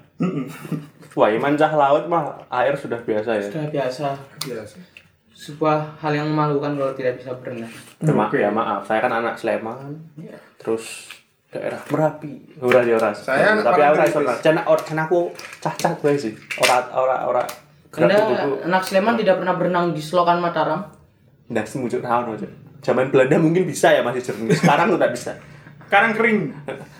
Wah, mancah laut mah air sudah biasa ya. Sudah biasa. Biasa. Sebuah hal yang memalukan kalau tidak bisa berenang. Ya, ma- ya maaf, saya kan anak Sleman. Terus daerah Merapi. Ora ya ora. Saya tapi aku ora iso cena aku cacat wae sih. Ora ora ora Anda anak Sleman tidak pernah berenang di selokan Mataram? Ndah semujuk ono, Cuk. Zaman Belanda mungkin bisa ya masih jernih. Sekarang udah bisa. Sekarang kering.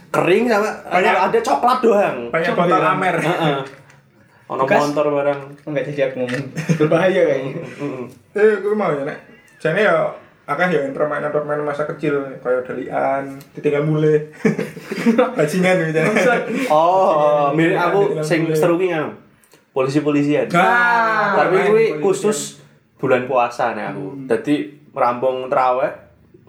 Kering sama Banyak- ada coklat doang. Banyak botol Amer. Heeh. (laughs) Ono motor barang. Enggak jadi aku ngomong. Berbahaya kayaknya. Heeh. Eh, gue mau ya, Nek. Jane ya akeh ya permainan-permainan masa kecil kayak dalian, ditinggal mulai. (laughs) Bajingan gitu. Oh, mirip aku sing seru ki ngono. Polisi-polisian. Nah, Tapi main kuwi polisi. khusus bulan puasa nih aku. Jadi merampung terawih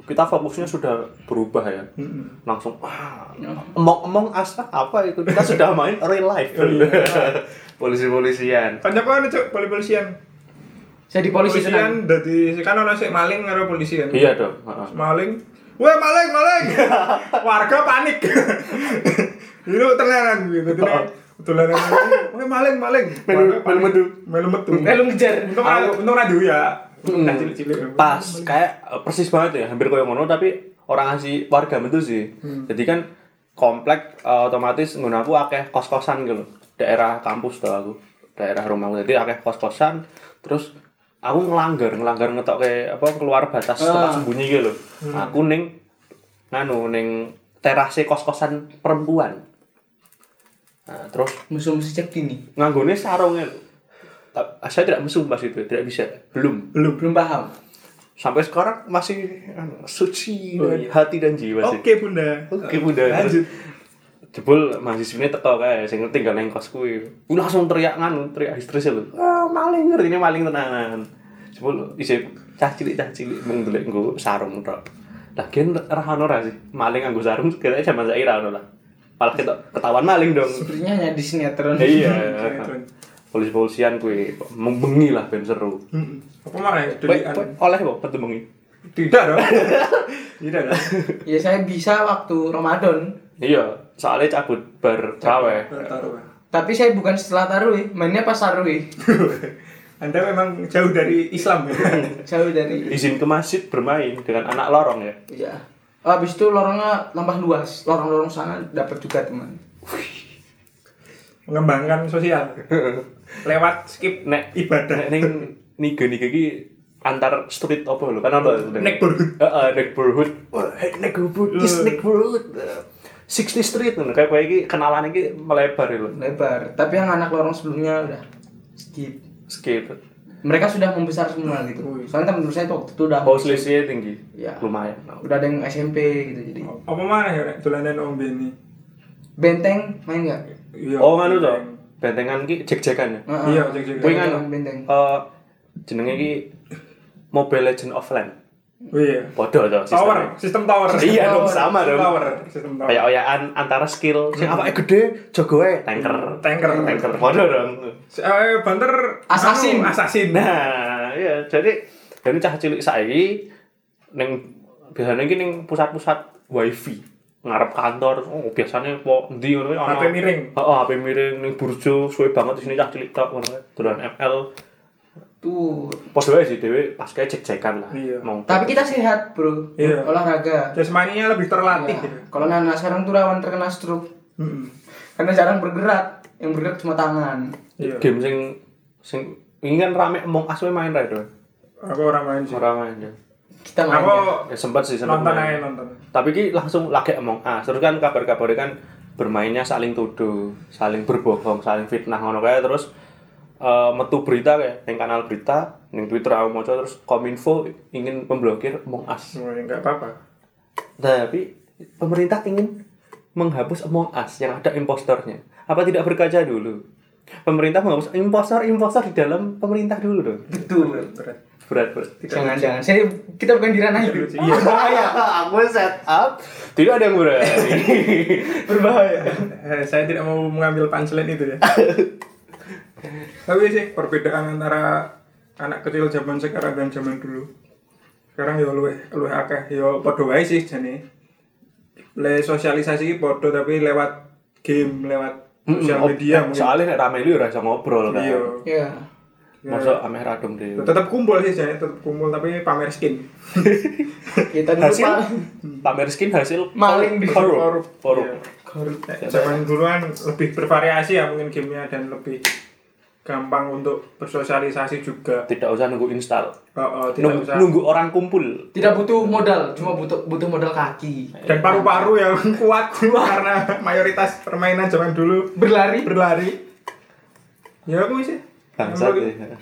kita fokusnya sudah berubah ya. Mm-mm. Langsung ah, emong-emong asa apa itu? Kita sudah main (laughs) real life. Oh, iya. Polisi-polisian. Kancaku ana cuk polisi-polisian. Saya di polisi tenang. Polisian dadi kan ana sik maling karo polisi kan. Iya dong. heeh. Maling. Weh maling, maling. (laughs) Warga panik. (laughs) Itu tenanan gitu. Tulanan weh maling, maling. Melu- melu metu. Melu metu. Melu ngejar. Untung untung ra duwe ya. Cilik-cilik. Pas kayak eh, persis banget ya, hampir kayak ngono tapi orang ngasih warga itu sih. Jadi kan komplek eh, otomatis ngono aku akeh kos-kosan gitu. Daerah kampus tuh aku. Daerah rumahku. Jadi akeh kos-kosan terus aku ngelanggar, ngelanggar ngetok kayak apa keluar batas tempat sembunyi gitu. loh. Aku ning nganu ning terase kos-kosan perempuan. Nah, terus Musuh-musuh cek ini. nganggone sarungnya Saya tidak mesum pas itu, tidak bisa, belum Belum. Belum paham. sampai sekarang masih anu, suci Oh, iya. hati dan jiwa sih. Oke, Bunda. Oke, Bunda. Lanjut. Jebul mahasiswanya teko kae sing tinggal nang kos kuwi. Ku langsung teriak nganu, teriak histeris lho. Ah, maling ngerti ini maling tenanan. Jebul isih cah cilik cah cilik mung ndelik nggo sarung tok. Lah gen ra ono ra sih. Maling nganggo sarung kira zaman saiki ra ono lah. Malah kita ketahuan maling dong. Sepertinya hanya di sinetron. Iya. (laughs) Sinetron. Polisi-polisian kuwi membengi lah ben seru. Apa malah ya? Oleh kok petu bengi. Tidak dong. (laughs) Tidak dong. Ya saya bisa waktu Ramadan. Iya, soalnya cabut bar traweh. Taruh. Tapi saya bukan setelah taruh, mainnya pas taruh. (laughs) Anda memang jauh dari Islam ya. Jauh dari. Izin ke masjid bermain dengan anak lorong ya. Iya. Habis itu lorongnya tambah luas. Lorong-lorong sana dapat juga teman. Mengembangkan sosial. (laughs) Lewat skip Nek ibadah. ning niga niga iki antar street apa lho kan ono Neighborhood. Heeh, neighborhood. Hey, neighborhood is neighborhood. 60 street ngono kayak kowe iki kenalan iki melebar lho. Lebar. Tapi yang anak lorong sebelumnya udah skip. Skip. Mereka sudah membesar semua gitu. Soalnya menurut saya itu waktu itu udah Oh, selisihnya tinggi. Iya. Lumayan. udah ada yang SMP gitu jadi. Apa mana ya Rek? dolanan Om Beni? Benteng main nggak? Iya. Oh, nganu to. Bentengan ki jek-jekan ya. Heeh. Iya, cek-cek. Kuwi Benteng, nganu. benteng. Eh jenenge ki Mobile Legend Offline. Oh iya. Podo to Tower, sistemnya. sistem tower. Iya dong, Tower, sama sistem dong. Tower, sistem tower. Kayak oyaan antara skill sing awake gede, jago wae tanker. Tanker. Tanker podo dong. Eh, banter Assassin. anu, assassin. Nah, iya jadi jadi cah cilik saiki ning biasanya ki ning pusat-pusat wifi ngarep kantor oh biasanya po ndi ngono ono HP miring. Heeh, HP miring ning burjo suwe banget di sini cah cilik tok ngono. Dolan ML Tuh. Podo wae sih dhewe pas kayak cek-cekan lah. Iya. Mau Tapi kita sehat, Bro. Iya. Olahraga. Jasmaninya lebih terlatih. Iya. Kalau anak sekarang tuh rawan terkena stroke Hmm. karena jarang bergerak. Yang bergerak cuma tangan. Iya. game sing sing ini kan rame Among Us wae main itu. Aku orang main sih. Ora main ya. Kita main. Aku Ya sempat sih sempat nonton main. aja nonton. Tapi ki langsung lagi Among Us. Terus kan kabar-kabarnya kan bermainnya saling tuduh, saling berbohong, saling fitnah ngono kae terus eh, metu berita kayak yang kanal berita, yang Twitter aku mau terus Kominfo ingin memblokir Among Us. Oh, ya, enggak apa-apa. Tapi pemerintah ingin menghapus Among Us yang ada impostornya. Apa tidak berkaca dulu? Pemerintah menghapus impostor-impostor di dalam pemerintah dulu dong. Betul. Berat. Berat, berat. Jangan jangan. Saya kita bukan di ranah itu. Iya. Berbahaya. Aku set up, tidak ada yang berani. Berbahaya. Eh, saya tidak mau mengambil punchline itu ya. Tapi sih perbedaan antara anak kecil zaman sekarang dan zaman dulu. Sekarang ya luwih luwih akeh ya padha wae sih jane. Le sosialisasi padha tapi lewat game, lewat sosial media mungkin. Soalnya nek rame lu ora iso ngobrol kan. Iya. Iya. Masuk ameh radung dhewe. Tetap kumpul sih jane, tetap kumpul tapi pamer skin. (laughs) Kita dulu Hasil Pak. pamer skin hasil Maling di- korup. Korup. Iya. Nek Zaman dulu kan lebih bervariasi ya mungkin gamenya dan lebih gampang untuk bersosialisasi juga. Tidak usah nunggu install. Oh, oh, tidak Nunggu, usah. nunggu orang kumpul. Tidak butuh modal, cuma butuh butuh modal kaki. dan paru-paru yang (laughs) kuat karena mayoritas permainan zaman dulu Berlari. berlari ya aku sih Bangsat. Yang ya.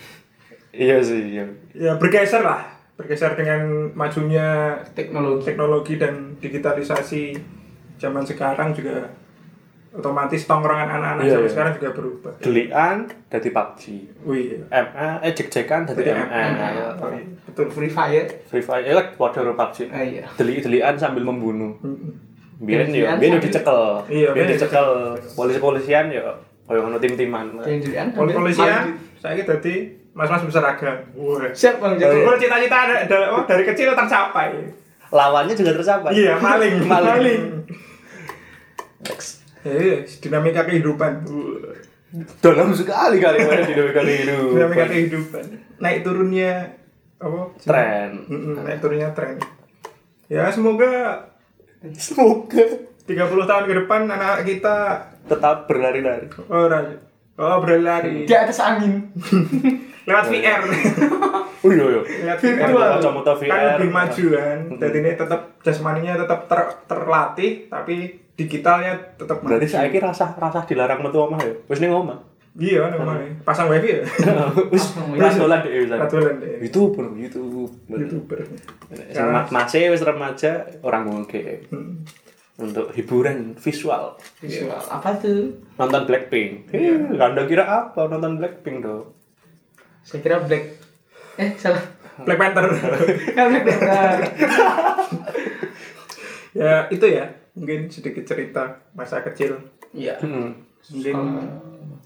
Iya sih, iya. ya bergeser lah bergeser dengan majunya Teknologi. teknologi dan digitalisasi zaman sekarang juga otomatis tongkrongan anak-anak Iya, zaman iya. sekarang juga berubah Delian dari PUBG. wih MA eh jek-jekan dari Jadi MA. Oh, iya, betul Free Fire. Free Fire eh lah wadah karo PUBG. Ah, iya. Deli-delian sambil membunuh. Biyen Deli-delian yo, sambil- dicekel. Iya, biyen biyen dicekel polisi-polisian yo koyo ngono tim-timan. Pol polisian saya tadi mas-mas berseragam wah Siap Bang. Kalau cita-cita oh, dari kecil tercapai Lawannya juga tercapai. iya maling (laughs) Maling. maling Next. Eh, dinamika kehidupan. Dalam sekali kali mana dinamika hidup. Dinamika kehidupan. Naik turunnya apa? Tren. Naik turunnya tren. Ya, semoga Semoga 30 tahun ke depan anak kita tetap berlari-lari. oh, ra- oh berlari Di atas angin. (laughs) lewat VR. Oh iya iya. Lewat Virtual. Kacamata Kan VR. lebih maju kan. Jadi ini tetap jasmaninya tetap ter- terlatih tapi digitalnya tetap Berarti maju. saya kira rasa rasa dilarang metu omah ya. Wis ning omah. Iya, namanya. Pasang wifi ya. (laughs) Wis Langsung wis dolan dhewe wis. Ratulan deh. YouTuber, YouTube. YouTuber. Sing wis remaja orang ngomongke Hmm. untuk hiburan visual. Visual. Apa tuh? Nonton Blackpink. Eh, Anda kira apa nonton Blackpink dong? Saya kira Black. Eh, salah. Black Panther. Kan (laughs) Black Panther. (laughs) ya, itu ya. Mungkin sedikit cerita masa kecil. Iya. Hmm. Mungkin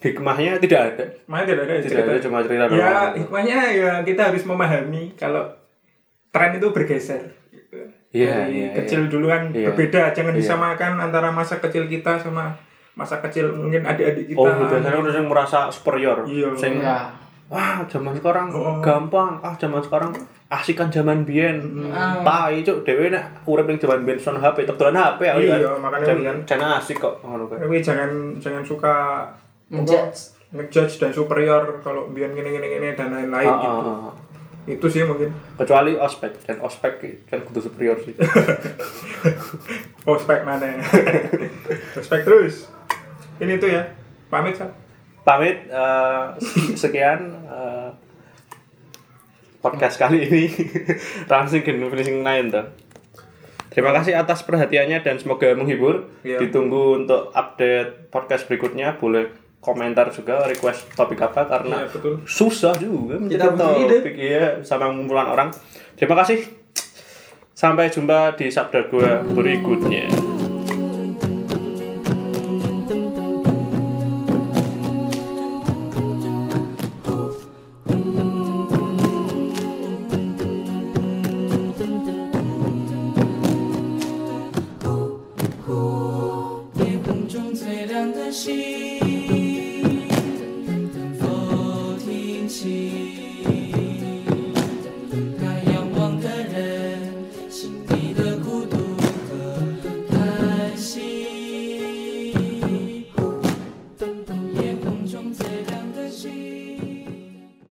Hikmahnya tidak ada. Makanya tidak ada Tidak cerita. ada cuma cerita Ya, doang. hikmahnya ya kita harus memahami kalau tren itu bergeser. gitu. Iya, Dari iya, kecil dulu kan Iya. berbeda, jangan Iya. disamakan antara masa kecil kita sama masa kecil mungkin adik-adik kita. Oh, biasanya udah yang merasa superior. Iya. Sing Iya. wah, zaman sekarang Oh. gampang. Ah, zaman sekarang asikan zaman biyen. Ah. Tai cuk dhewe nek urip ning zaman biyen son HP, tebelan HP ya. Iya, makanya Jan, kan. jan asik kok ngono kae. Tapi jangan jangan suka Ngejudge. ngejudge dan superior kalau biar gini gini gini dan lain-lain Ah, gitu. ah, ah. Itu sih mungkin. Kecuali ospek, dan ospek kan kudu superior sih. (laughs) Ospek mana ya? (laughs) Ospek terus. Ini tuh ya. Pamit kan? Pamit eh, sekian eh, podcast kali ini. (laughs) Langsung ke finishing line tuh. Terima kasih atas perhatiannya dan semoga menghibur. Iya. Ditunggu untuk update podcast berikutnya. Boleh komentar juga request topik apa karena Iya, betul. susah juga ide. topik iya sama kumpulan orang. Terima kasih. Sampai jumpa di sabda gua berikutnya.